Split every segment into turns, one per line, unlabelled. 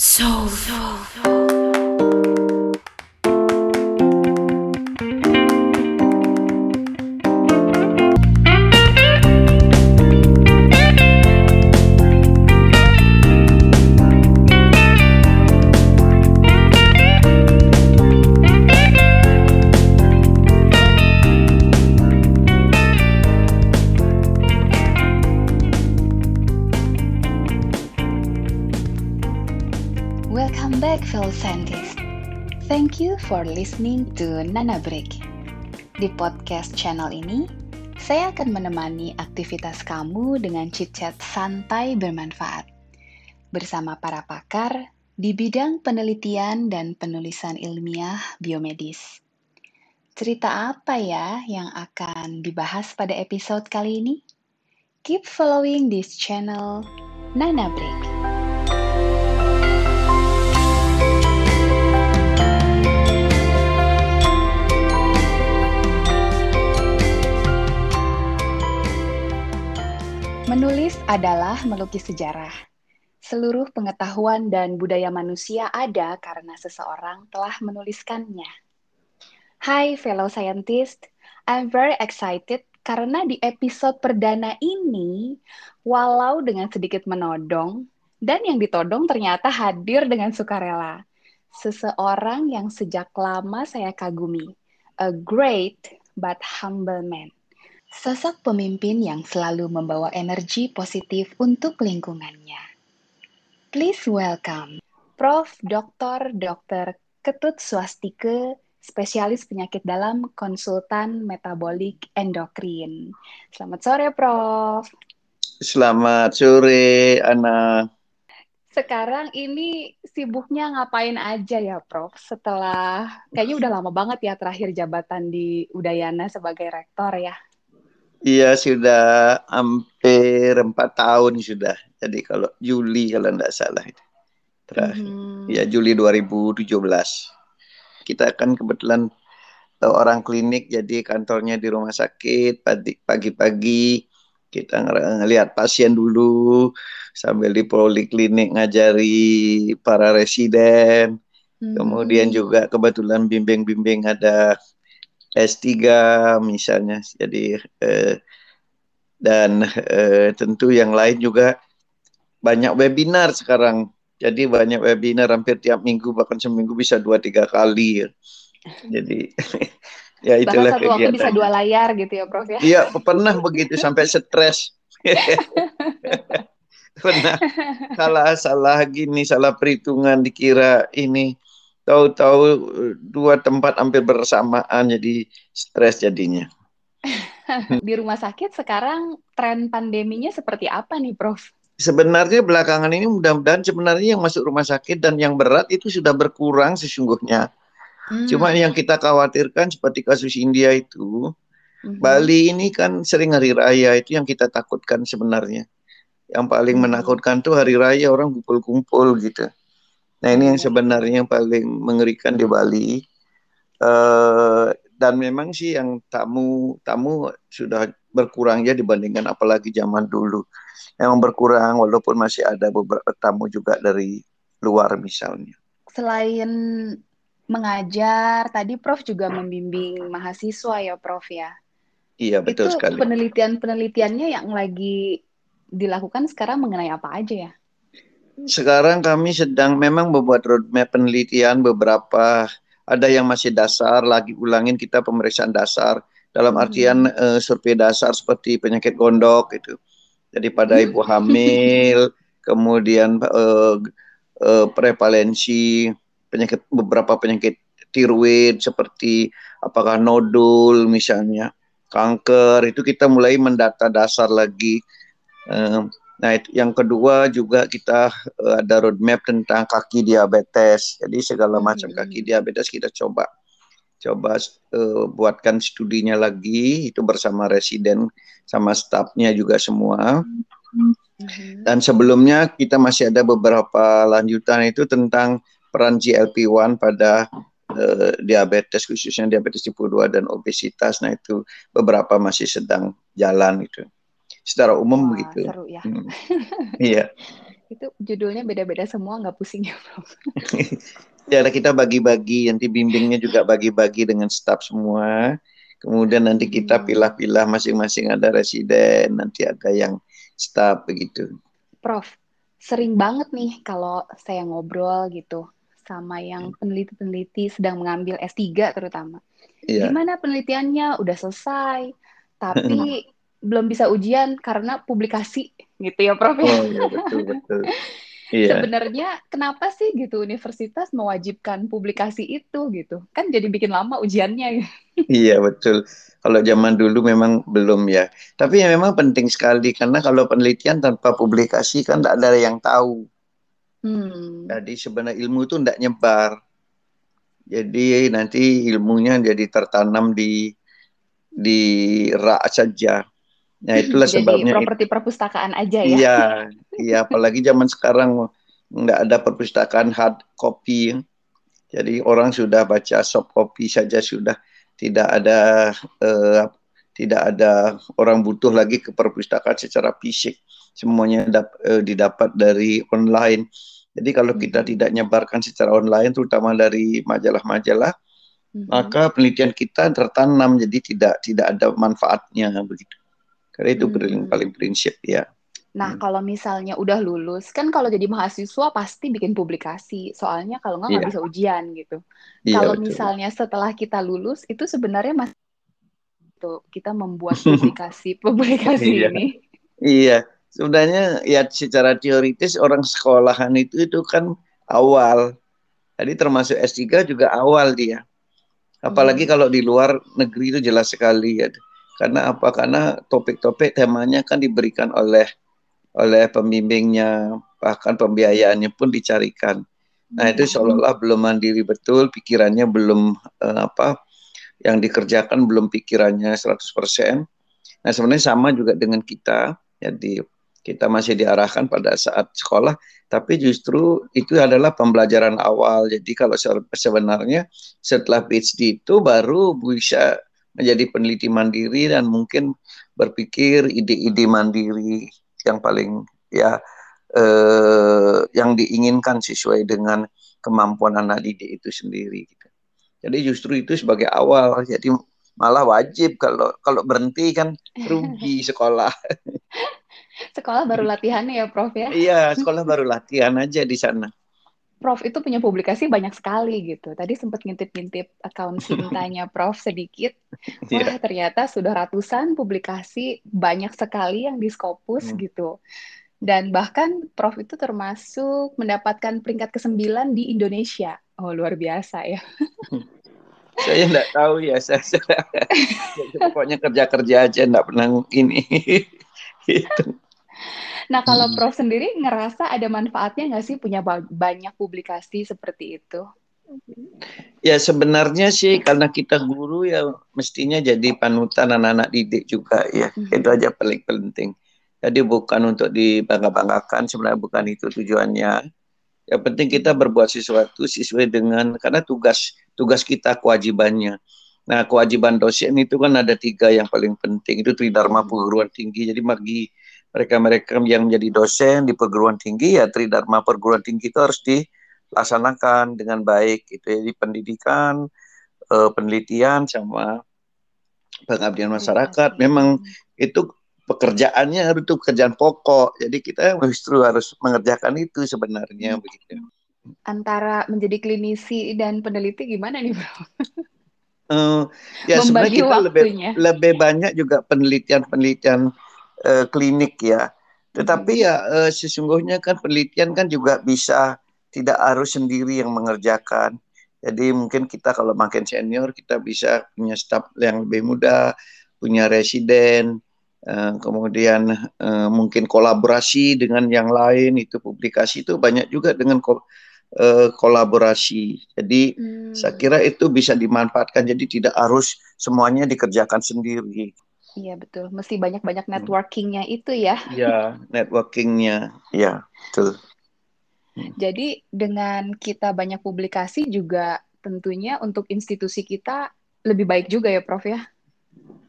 So, so,
so. For listening to Nana Break. Di podcast channel ini, saya akan menemani aktivitas kamu dengan chit-chat santai bermanfaat. Bersama para pakar di bidang penelitian dan penulisan ilmiah biomedis. Cerita apa ya yang akan dibahas pada episode kali ini? Keep following this channel, Nana Break. Menulis adalah melukis sejarah. Seluruh pengetahuan dan budaya manusia ada karena seseorang telah menuliskannya. Hai fellow scientist, I'm very excited karena di episode perdana ini, walau dengan sedikit menodong, dan yang ditodong ternyata hadir dengan sukarela. Seseorang yang sejak lama saya kagumi. A great but humble man. Sosok pemimpin yang selalu membawa energi positif untuk lingkungannya. Please welcome Prof. Dr. Dr. Ketut Swastike, spesialis penyakit dalam konsultan metabolik endokrin. Selamat sore, Prof.
Selamat sore, Ana.
Sekarang ini sibuknya ngapain aja ya, Prof? Setelah kayaknya udah lama banget ya terakhir jabatan di Udayana sebagai rektor ya.
Iya sudah hampir empat tahun sudah. Jadi kalau Juli kalau tidak salah terakhir.
Mhm.
Ya Juli 2017. Kita kan kebetulan eh, orang klinik jadi kantornya di rumah sakit pagi- pagi-pagi kita ng- ngelihat pasien dulu sambil di poliklinik ngajari para residen. Kemudian
Hmm.
juga kebetulan bimbing-bimbing ada S3 misalnya. Jadi eh, dan eh, tentu yang lain juga banyak webinar sekarang. Jadi banyak webinar hampir tiap minggu bahkan seminggu bisa dua tiga kali. ya. Jadi ya
Bahkan
itulah
satu waktu bisa
kegiatan.
dua layar gitu ya, Prof ya.
Iya pernah begitu sampai stres. pernah salah salah gini salah perhitungan dikira ini tahu-tahu eh, dua tempat hampir bersamaan jadi stres jadinya.
Di rumah sakit sekarang tren pandeminya seperti apa nih, Prof?
Sebenarnya belakangan ini mudah-mudahan sebenarnya yang masuk rumah sakit dan yang berat itu sudah berkurang sesungguhnya. Cuma
Hmm.
yang kita khawatirkan seperti kasus India itu,
Mhm.
Bali ini kan sering hari raya itu yang kita takutkan sebenarnya. Yang paling
Hmm.
menakutkan tuh hari raya orang kumpul-kumpul gitu. Nah ini yang sebenarnya yang paling mengerikan di Bali. Eh, dan memang sih yang tamu tamu sudah berkurang ya dibandingkan apalagi zaman dulu. Memang berkurang walaupun masih ada beberapa tamu juga dari luar misalnya.
Selain mengajar, tadi Prof juga membimbing mahasiswa ya, Prof ya.
Iya betul
Itu
sekali.
penelitian-penelitiannya yang lagi dilakukan sekarang mengenai apa aja ya?
Sekarang kami sedang memang membuat roadmap penelitian beberapa ada yang masih dasar lagi ulangin kita pemeriksaan dasar dalam
Hmm.
artian eh, survei dasar seperti penyakit gondok gitu. Jadi pada
Hmm.
ibu hamil, kemudian eh, eh, prevalensi penyakit beberapa penyakit tiroid seperti apakah nodul misalnya, kanker itu kita mulai mendata dasar lagi. Eh, Nah, itu yang kedua juga kita eh, ada roadmap tentang kaki diabetes. Jadi segala macam
Hmm.
kaki diabetes kita coba coba eh, buatkan studinya lagi itu bersama residen sama stafnya juga semua. Dan sebelumnya kita masih ada beberapa lanjutan itu tentang peran GLP-1 pada eh, diabetes khususnya diabetes tipe 2 dan obesitas. Nah, itu beberapa masih sedang jalan itu. Secara umum
Wah,
begitu.
seru ya.
Hmm. Iya.
Itu judulnya beda-beda semua, nggak pusing ya, Prof?
ya, kita bagi-bagi, nanti bimbingnya juga bagi-bagi dengan staf semua. Kemudian nanti kita
Hmm.
pilah-pilah masing-masing ada residen, nanti ada yang staf begitu.
Prof, sering banget nih kalau saya ngobrol gitu sama yang peneliti-peneliti sedang mengambil S3 terutama.
Iya.
Gimana penelitiannya? Udah selesai, tapi belum bisa ujian karena publikasi gitu ya, Prof ya.
Oh iya betul betul. Iya.
Sebenarnya kenapa sih gitu universitas mewajibkan publikasi itu gitu? Kan jadi bikin lama ujiannya. gitu.
Iya betul. Kalau zaman dulu memang belum ya. Tapi ya memang penting sekali karena kalau penelitian tanpa publikasi kan tidak ada yang tahu.
Hmm.
Jadi sebenarnya ilmu itu tidak nyebar. Jadi nanti ilmunya jadi tertanam di di rak saja. Nah itulah
Jadi
sebabnya.
properti perpustakaan aja ya.
Iya, iya. Apalagi zaman sekarang nggak ada perpustakaan hard copy. Jadi orang sudah baca soft copy saja sudah tidak ada eh, tidak ada orang butuh lagi ke perpustakaan secara fisik. Semuanya dap, eh, didapat dari online. Jadi kalau kita
Mhm.
tidak nyebarkan secara online, terutama dari majalah-majalah,
Mhm.
maka penelitian kita tertanam jadi tidak tidak ada manfaatnya begitu. Karena itu paling
Hmm.
paling prinsip ya.
Nah,
Hmm.
kalau misalnya udah lulus, kan kalau jadi mahasiswa pasti bikin publikasi. Soalnya kalau nggak nggak
Iya.
bisa ujian gitu.
Iya
Kalau
betul.
misalnya setelah kita lulus, itu sebenarnya masih tuh kita membuat publikasi publikasi
Iya.
ini.
Iya, sebenarnya ya secara teoritis orang sekolahan itu itu kan awal. Jadi termasuk S3 juga awal dia. Apalagi
Hmm.
kalau di luar negeri itu jelas sekali ya. Karena apa? Karena topik-topik temanya kan diberikan oleh oleh pembimbingnya, bahkan pembiayaannya pun dicarikan. Nah, itu
Hmm.
seolah-olah belum mandiri betul, pikirannya belum eh, apa yang dikerjakan belum pikirannya 100%. Nah, sebenarnya sama juga dengan kita. Jadi kita masih diarahkan pada saat sekolah, tapi justru itu adalah pembelajaran awal. Jadi kalau se- sebenarnya setelah PhD itu baru bisa menjadi peneliti mandiri dan mungkin berpikir ide-ide mandiri yang paling ya eh, yang diinginkan sesuai dengan kemampuan anak didik itu sendiri. Gitu. Jadi justru itu sebagai awal. Jadi malah wajib kalau kalau berhenti kan rugi sekolah.
Sekolah baru latihannya ya, Prof ya.
Iya, sekolah baru latihan aja di sana.
Prof itu punya publikasi banyak sekali gitu. Tadi sempat ngintip-ngintip akun Sintanya Prof sedikit. Wah,
Iya.
ternyata sudah ratusan publikasi banyak sekali yang di Scopus
Hmm.
gitu. Dan bahkan Prof itu termasuk mendapatkan peringkat ke-9 di Indonesia. Oh, luar biasa ya.
Saya enggak tahu ya, saya, saya pokoknya kerja-kerja aja enggak pernah ini. gitu.
Nah, kalau
Hmm.
Prof sendiri ngerasa ada manfaatnya nggak sih punya ba- banyak publikasi seperti itu?
Ya sebenarnya sih karena kita guru ya mestinya jadi panutan anak-anak didik juga ya.
Mhm.
Itu aja paling penting. Jadi bukan untuk dibangga-banggakan sebenarnya bukan itu tujuannya. Yang penting kita berbuat sesuatu sesuai dengan karena tugas tugas kita kewajibannya. Nah kewajiban dosen itu kan ada tiga yang paling penting itu tridharma perguruan tinggi. Jadi bagi mereka-mereka yang menjadi dosen di perguruan tinggi ya tridharma perguruan tinggi itu harus dilaksanakan dengan baik. Itu jadi pendidikan, eh, penelitian sama pengabdian masyarakat.
Publikasi.
Memang itu pekerjaannya itu pekerjaan pokok. Jadi kita justru harus mengerjakan itu sebenarnya begitu.
Antara menjadi klinisi dan peneliti gimana nih, Bro?
Eh, ya sebenarnya kita lebih
waktunya.
lebih banyak juga penelitian-penelitian eh, klinik ya. Tetapi
Mhm.
ya eh, sesungguhnya kan penelitian kan juga bisa tidak harus sendiri yang mengerjakan. Jadi mungkin kita kalau makin senior kita bisa punya staf yang lebih muda, punya residen, eh, kemudian eh, mungkin kolaborasi dengan yang lain itu publikasi itu banyak juga dengan ko- eh, kolaborasi. Jadi
Hmm.
saya kira itu bisa dimanfaatkan jadi tidak harus semuanya dikerjakan sendiri.
Iya betul, mesti banyak-banyak networkingnya itu ya.
Ya, networkingnya, ya betul.
Jadi dengan kita banyak publikasi juga tentunya untuk institusi kita lebih baik juga ya, Prof ya.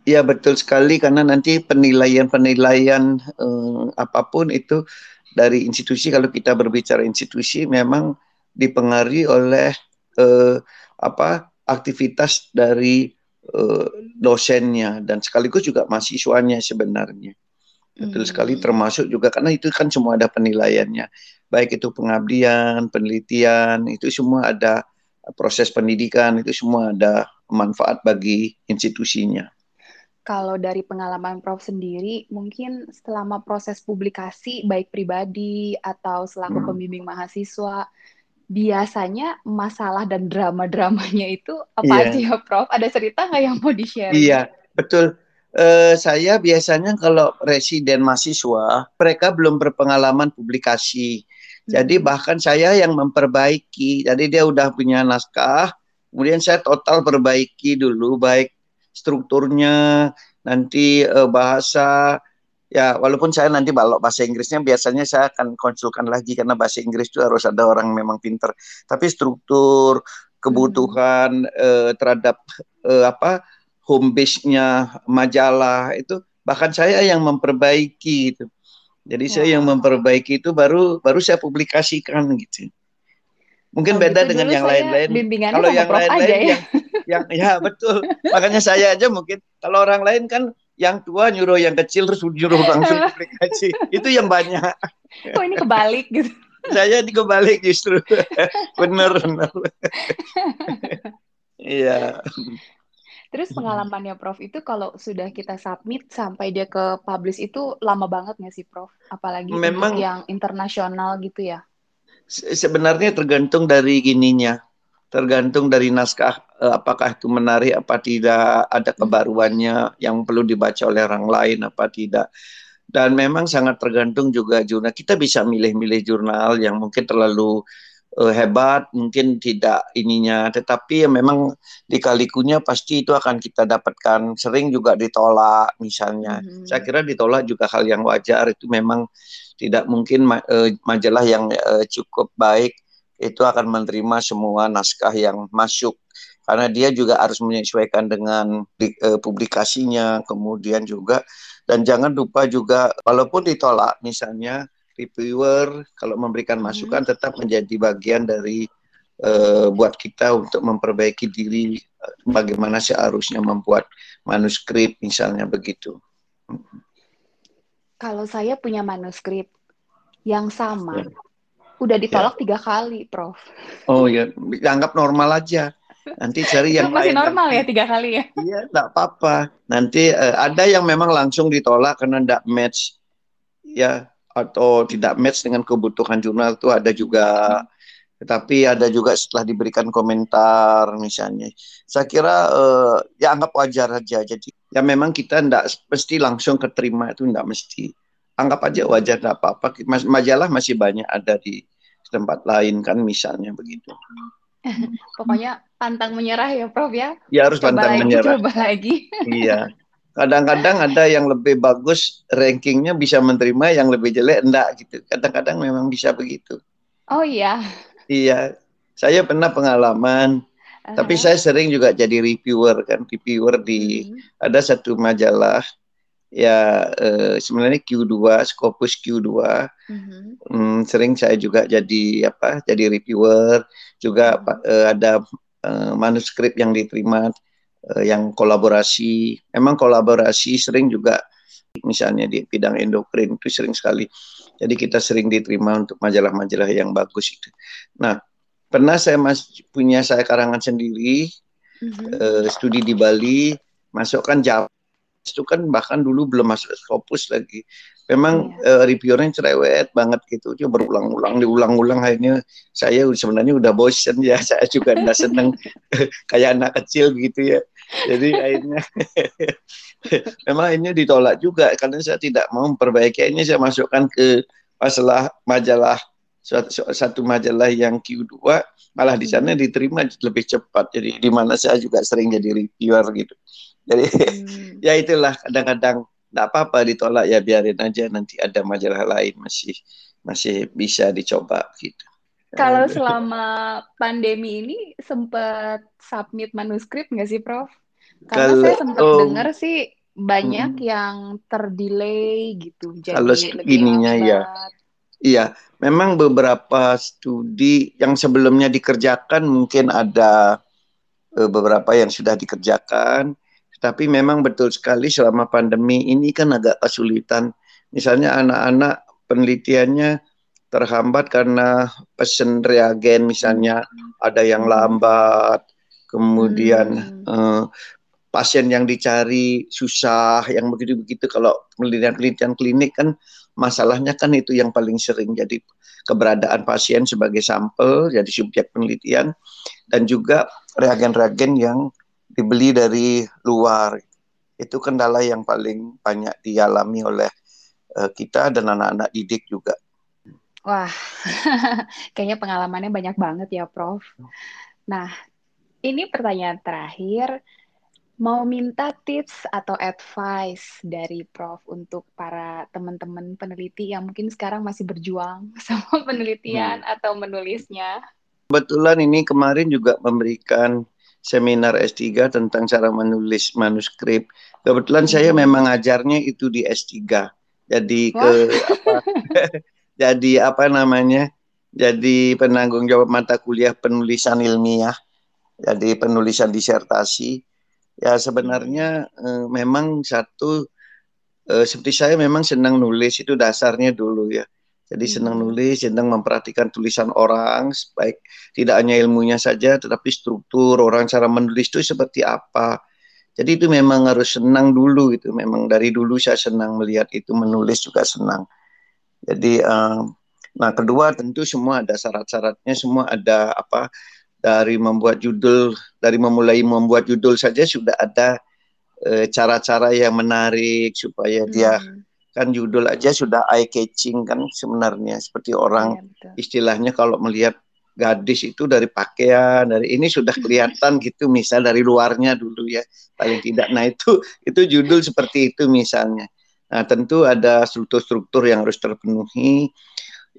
Ya betul sekali karena nanti penilaian-penilaian eh, apa pun itu dari institusi kalau kita berbicara institusi memang dipengaruhi oleh uh, apa aktivitas dari dosennya dan sekaligus juga mahasiswanya sebenarnya. Betul hmm. sekali termasuk juga karena itu kan semua ada penilaiannya. Baik itu pengabdian, penelitian, itu semua ada proses pendidikan, itu semua ada manfaat bagi institusinya.
Kalau dari pengalaman Prof sendiri, mungkin selama proses publikasi baik pribadi atau selaku hmm. pembimbing mahasiswa, biasanya masalah dan drama-dramanya itu apa yeah. aja ya Prof? Ada cerita nggak yang mau di-share?
Iya, betul eh, saya biasanya kalau residen mahasiswa, mereka belum berpengalaman publikasi. Jadi hmm. bahkan saya yang memperbaiki. Jadi dia udah punya naskah, kemudian saya total perbaiki dulu baik strukturnya, nanti eh, bahasa ya walaupun saya nanti balok bahasa Inggrisnya biasanya saya akan konsulkan lagi karena bahasa Inggris itu harus ada orang memang pinter. Tapi struktur kebutuhan hmm. eh, terhadap eh, apa home base-nya majalah itu bahkan saya yang memperbaiki itu. Jadi wow. saya yang memperbaiki itu baru baru saya publikasikan gitu. Mungkin oh, beda gitu dengan yang lain-lain.
Kalau yang lain-lain ya?
yang yang ya betul. Makanya saya aja mungkin kalau orang lain kan yang tua nyuruh yang kecil terus nyuruh langsung publikasi. itu yang banyak.
Oh ini kebalik gitu.
saya di kebalik justru. bener bener. Iya.
Terus pengalamannya Prof itu kalau sudah kita submit sampai dia ke publish itu lama banget nggak sih Prof? Apalagi Memang, yang internasional gitu ya?
Sebenarnya tergantung dari gininya, tergantung dari naskah apakah itu menarik apa tidak, ada kebaruannya yang perlu dibaca oleh orang lain apa tidak. Dan memang sangat tergantung juga jurnal. Kita bisa milih-milih jurnal yang mungkin terlalu uh, hebat, mungkin tidak ininya, tetapi ya memang di kalikunya pasti itu akan kita dapatkan. Sering juga ditolak misalnya. Hmm. Saya kira ditolak juga hal yang wajar itu memang tidak mungkin ma uh, majalah yang uh, cukup baik itu akan menerima semua naskah yang masuk karena dia juga harus menyesuaikan dengan uh, publikasinya kemudian juga dan jangan lupa juga walaupun ditolak misalnya reviewer kalau memberikan masukan hmm. tetap menjadi bagian dari uh, buat kita untuk memperbaiki diri uh, bagaimana seharusnya membuat manuskrip misalnya begitu.
Kalau saya punya manuskrip yang sama, ya. udah ditolak ya. tiga kali, Prof.
Oh ya, anggap normal aja. Nanti cari yang
masih lain. normal ya tiga kali ya?
Iya, tidak apa-apa. Nanti uh, ada yang memang langsung ditolak karena tidak match. Ya, atau tidak match dengan kebutuhan jurnal itu ada juga tetapi ada juga setelah diberikan komentar misalnya saya kira uh, ya anggap wajar aja jadi ya memang kita tidak mesti langsung keterima itu tidak mesti anggap aja wajar tidak apa-apa majalah masih banyak ada di tempat lain kan misalnya begitu
pokoknya pantang menyerah ya Prof ya.
Ya harus coba pantang
lagi,
menyerah.
coba lagi.
Iya. Kadang-kadang ada yang lebih bagus rankingnya bisa menerima yang lebih jelek enggak gitu. Kadang-kadang memang bisa begitu.
Oh iya.
Iya. Saya pernah pengalaman. Uh-huh. tapi saya sering juga jadi reviewer kan reviewer di uh-huh. ada satu majalah ya eh, sebenarnya Q2 Scopus Q2 uh-huh. hmm, sering saya juga jadi apa jadi reviewer juga uh-huh. eh, ada eh, manuskrip yang diterima uh, yang kolaborasi. Memang kolaborasi sering juga misalnya di bidang endokrin itu sering sekali. Jadi kita sering diterima untuk majalah-majalah yang bagus itu. Nah, pernah saya mas punya saya karangan sendiri mm-hmm. uh, studi di Bali, masukkan Jawa itu kan bahkan dulu belum masuk Scopus lagi. Memang yeah. uh, reviewernya cerewet banget gitu. Dia berulang-ulang diulang-ulang. Akhirnya saya sebenarnya udah bosen ya. Saya juga tidak seneng. Kayak anak kecil gitu ya. Jadi akhirnya memang ini ditolak juga. Karena saya tidak mau memperbaiki. Ini saya masukkan ke masalah majalah suatu, satu majalah yang Q2 malah di sana hmm. diterima lebih cepat. Jadi di mana saya juga sering jadi reviewer gitu jadi hmm. ya itulah kadang-kadang tidak apa-apa ditolak ya biarin aja nanti ada majalah lain masih masih bisa dicoba gitu.
Kalau selama pandemi ini sempat submit manuskrip nggak sih, Prof? Karena kalau, saya sempat oh, dengar sih banyak hmm. yang terdelay gitu.
Jadi kalau ininya ya, Iya, memang beberapa studi yang sebelumnya dikerjakan mungkin ada uh, beberapa yang sudah dikerjakan, tapi memang betul sekali selama pandemi ini kan agak kesulitan. Misalnya anak-anak penelitiannya terhambat karena pesen reagen misalnya ada yang lambat, kemudian hmm. uh, pasien yang dicari susah, yang begitu-begitu. Kalau penelitian-penelitian klinik kan masalahnya kan itu yang paling sering jadi keberadaan pasien sebagai sampel, jadi subjek penelitian, dan juga reagen-reagen yang dibeli dari luar. Itu kendala yang paling banyak dialami oleh uh, kita dan anak-anak didik juga.
Wah, kayaknya pengalamannya banyak banget ya, Prof. Nah, ini pertanyaan terakhir mau minta tips atau advice dari Prof untuk para teman-teman peneliti yang mungkin sekarang masih berjuang sama penelitian hmm. atau menulisnya.
Kebetulan ini kemarin juga memberikan seminar S3 tentang cara menulis manuskrip. Kebetulan hmm. saya memang ajarnya itu di S3. Jadi Wah. ke apa jadi apa namanya? Jadi penanggung jawab mata kuliah penulisan ilmiah. Jadi penulisan disertasi Ya sebenarnya eh, memang satu eh, seperti saya memang senang nulis itu dasarnya dulu ya. Jadi hmm. senang nulis, senang memperhatikan tulisan orang, baik tidak hanya ilmunya saja, tetapi struktur orang cara menulis itu seperti apa. Jadi itu memang harus senang dulu itu. Memang dari dulu saya senang melihat itu menulis juga senang. Jadi, uh, nah kedua tentu semua ada syarat-syaratnya, semua ada apa dari membuat judul dari memulai membuat judul saja sudah ada eh, cara-cara e, yang menarik supaya hmm. Kan judul aja sudah eye catching kan sebenarnya seperti orang ya, istilahnya kalau melihat gadis itu dari pakaian dari ini sudah kelihatan gitu misal dari luarnya dulu ya paling tidak. Nah itu itu judul seperti itu misalnya. Nah tentu ada struktur-struktur yang harus terpenuhi.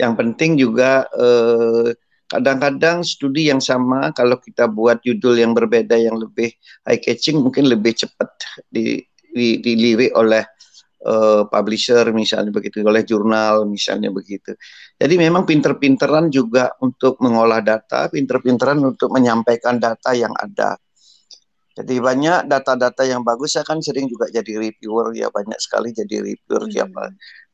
Yang penting juga eh, Kadang-kadang studi yang sama kalau kita buat judul yang berbeda yang lebih eye catching mungkin lebih cepat di, di, dilirik oleh uh, publisher misalnya begitu oleh jurnal misalnya begitu. Jadi memang pinter-pinteran juga untuk mengolah data, pinter-pinteran untuk menyampaikan data yang ada. Jadi banyak data-data yang bagus saya kan sering juga jadi reviewer ya banyak sekali jadi reviewer hmm. siapa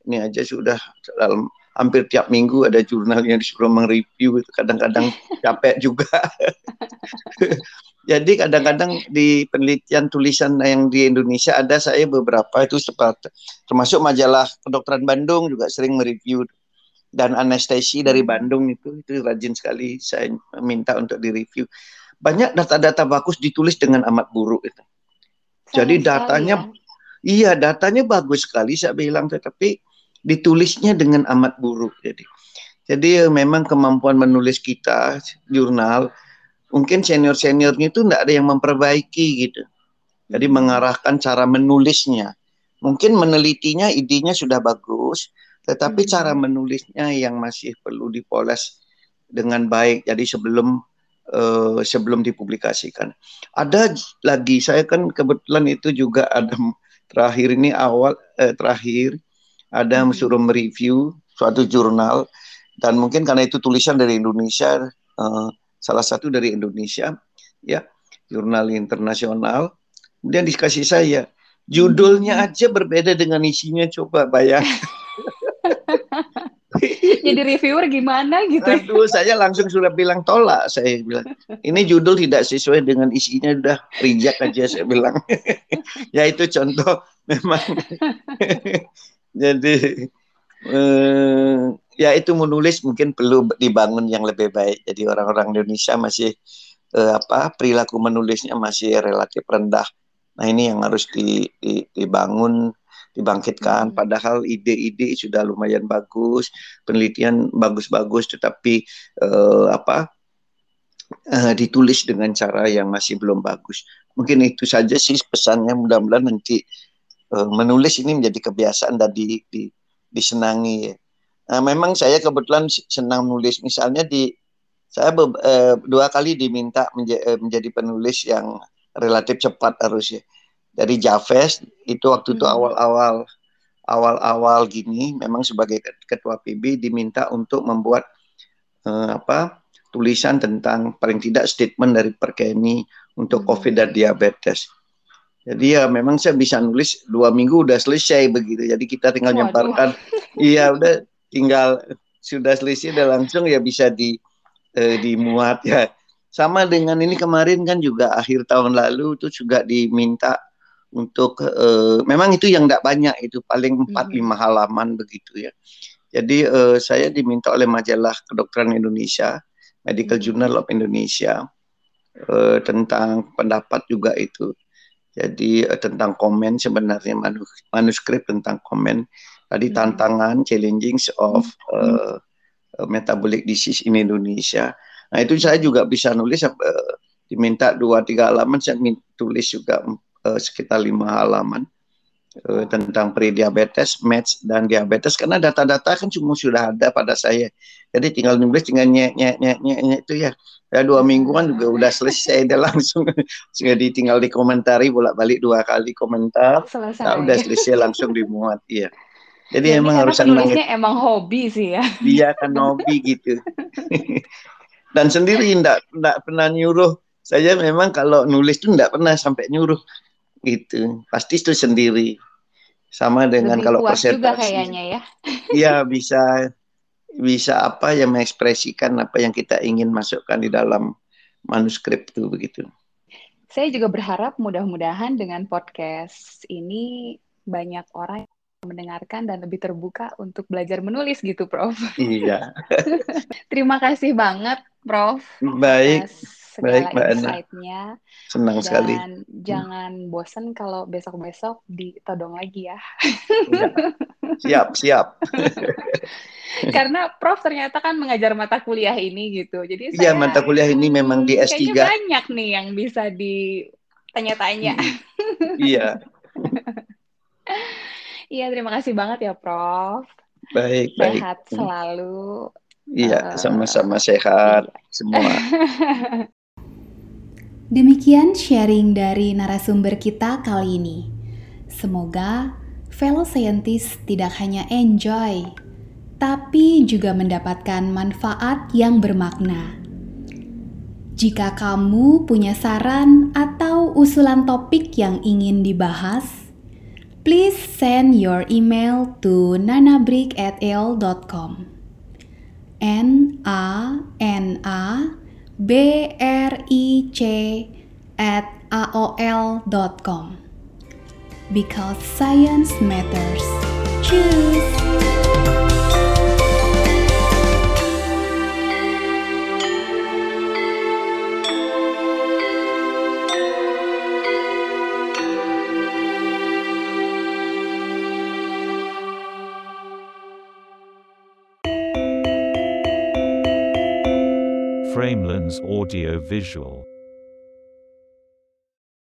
ini aja sudah dalam hampir tiap minggu ada jurnal yang disuruh mereview itu kadang-kadang capek juga. Jadi kadang-kadang di penelitian tulisan yang di Indonesia ada saya beberapa itu seperti termasuk majalah kedokteran Bandung juga sering mereview dan anestesi dari hmm. Bandung itu itu rajin sekali saya minta untuk direview. Banyak data-data bagus ditulis dengan amat buruk itu. Jadi datanya ya? iya datanya bagus sekali saya bilang tetapi ditulisnya dengan amat buruk jadi. Jadi memang kemampuan menulis kita jurnal mungkin senior seniornya itu tidak ada yang memperbaiki gitu. Jadi mengarahkan cara menulisnya. Mungkin menelitinya idenya sudah bagus tetapi hmm. cara menulisnya yang masih perlu dipoles dengan baik jadi sebelum uh, sebelum dipublikasikan. Ada lagi saya kan kebetulan itu juga ada terakhir ini awal eh, terakhir ada yang hmm. suruh mereview suatu jurnal dan mungkin karena itu tulisan dari Indonesia uh, salah satu dari Indonesia ya jurnal internasional. Kemudian dikasih saya judulnya hmm. aja berbeda dengan isinya coba bayangkan
jadi reviewer gimana gitu?
Aduh, saya langsung sudah bilang tolak saya bilang. Ini judul tidak sesuai dengan isinya udah reject aja saya bilang. Ya itu contoh memang jadi eh, ya itu menulis mungkin perlu dibangun yang lebih baik. Jadi orang-orang Indonesia masih eh, apa perilaku menulisnya masih relatif rendah. Nah ini yang harus di, di, dibangun, dibangkitkan. Hmm. Padahal ide-ide sudah lumayan bagus, penelitian bagus-bagus, tetapi eh, apa eh, ditulis dengan cara yang masih belum bagus. Mungkin itu saja sih pesannya. Mudah-mudahan nanti uh, menulis ini menjadi kebiasaan dan di, di, disenangi. Nah, memang saya kebetulan senang menulis. Misalnya di saya be, uh, dua kali diminta menja, uh, menjadi penulis yang relatif cepat harusnya. Dari Javes itu waktu itu hmm. awal-awal awal-awal gini memang sebagai ketua PB diminta untuk membuat uh, apa tulisan tentang paling tidak statement dari Perkeni untuk hmm. COVID dan diabetes. Jadi ya memang saya bisa nulis dua minggu udah selesai begitu. Jadi kita tinggal Waduh. nyemparkan, iya udah tinggal sudah selesai udah langsung ya bisa di eh, dimuat ya. Sama dengan ini kemarin kan juga akhir tahun lalu itu juga diminta untuk uh, memang itu yang tidak banyak itu paling empat lima hmm. halaman begitu ya. Jadi uh, saya diminta oleh majalah kedokteran Indonesia, Medical. Journal of Indonesia uh, tentang pendapat juga itu. Jadi uh, tentang komen sebenarnya manus manuskrip tentang komen tadi hmm. tantangan challenging of uh, metabolic disease in Indonesia. Nah itu saya juga bisa nulis uh, diminta dua tiga halaman saya tulis juga uh, sekitar lima halaman uh, tentang pre-diabetes, match dan diabetes karena data-data kan cuma sudah ada pada saya. Jadi tinggal nulis tinggal nyek nyek nyek nyek, nyek itu ya. Ya dua mingguan juga udah selesai dia langsung jadi tinggal dikomentari bolak-balik dua kali komentar. Selesai. Nah, udah selesai langsung dimuat iya.
Jadi ya, emang harus nulisnya emang hobi sih ya.
Iya kan hobi gitu. Dan sendiri enggak enggak pernah nyuruh. Saya memang kalau nulis tuh enggak pernah sampai nyuruh gitu. Pasti itu sendiri. Sama dengan Lebih kalau presentasi juga
kayaknya ya.
Iya bisa bisa apa yang mengekspresikan apa yang kita ingin masukkan di dalam manuskrip itu begitu.
Saya juga berharap mudah-mudahan dengan podcast ini banyak orang yang mendengarkan dan lebih terbuka untuk belajar menulis gitu, Prof.
Iya.
Terima kasih banget, Prof.
Baik segala Baik, Mbak
insight-nya.
Senang
dan
sekali.
jangan hmm. bosen kalau besok-besok ditodong lagi ya.
ya. Siap, siap.
Karena Prof ternyata kan mengajar mata kuliah ini gitu. Jadi
Iya, mata kuliah ini memang di S3.
Kayaknya banyak nih yang bisa ditanya-tanya.
iya.
Iya, terima kasih banget ya, Prof.
Baik,
Sehat baik. Selalu.
Iya, sama-sama sehat iya. semua.
Demikian sharing dari narasumber kita kali ini. Semoga fellow scientist tidak hanya enjoy, tapi juga mendapatkan manfaat yang bermakna. Jika kamu punya saran atau usulan topik yang ingin dibahas, please send your email to nanabrick@el.com. N A N A B R I C at aol.com because science matters. Choose.
Framelens Audio Visual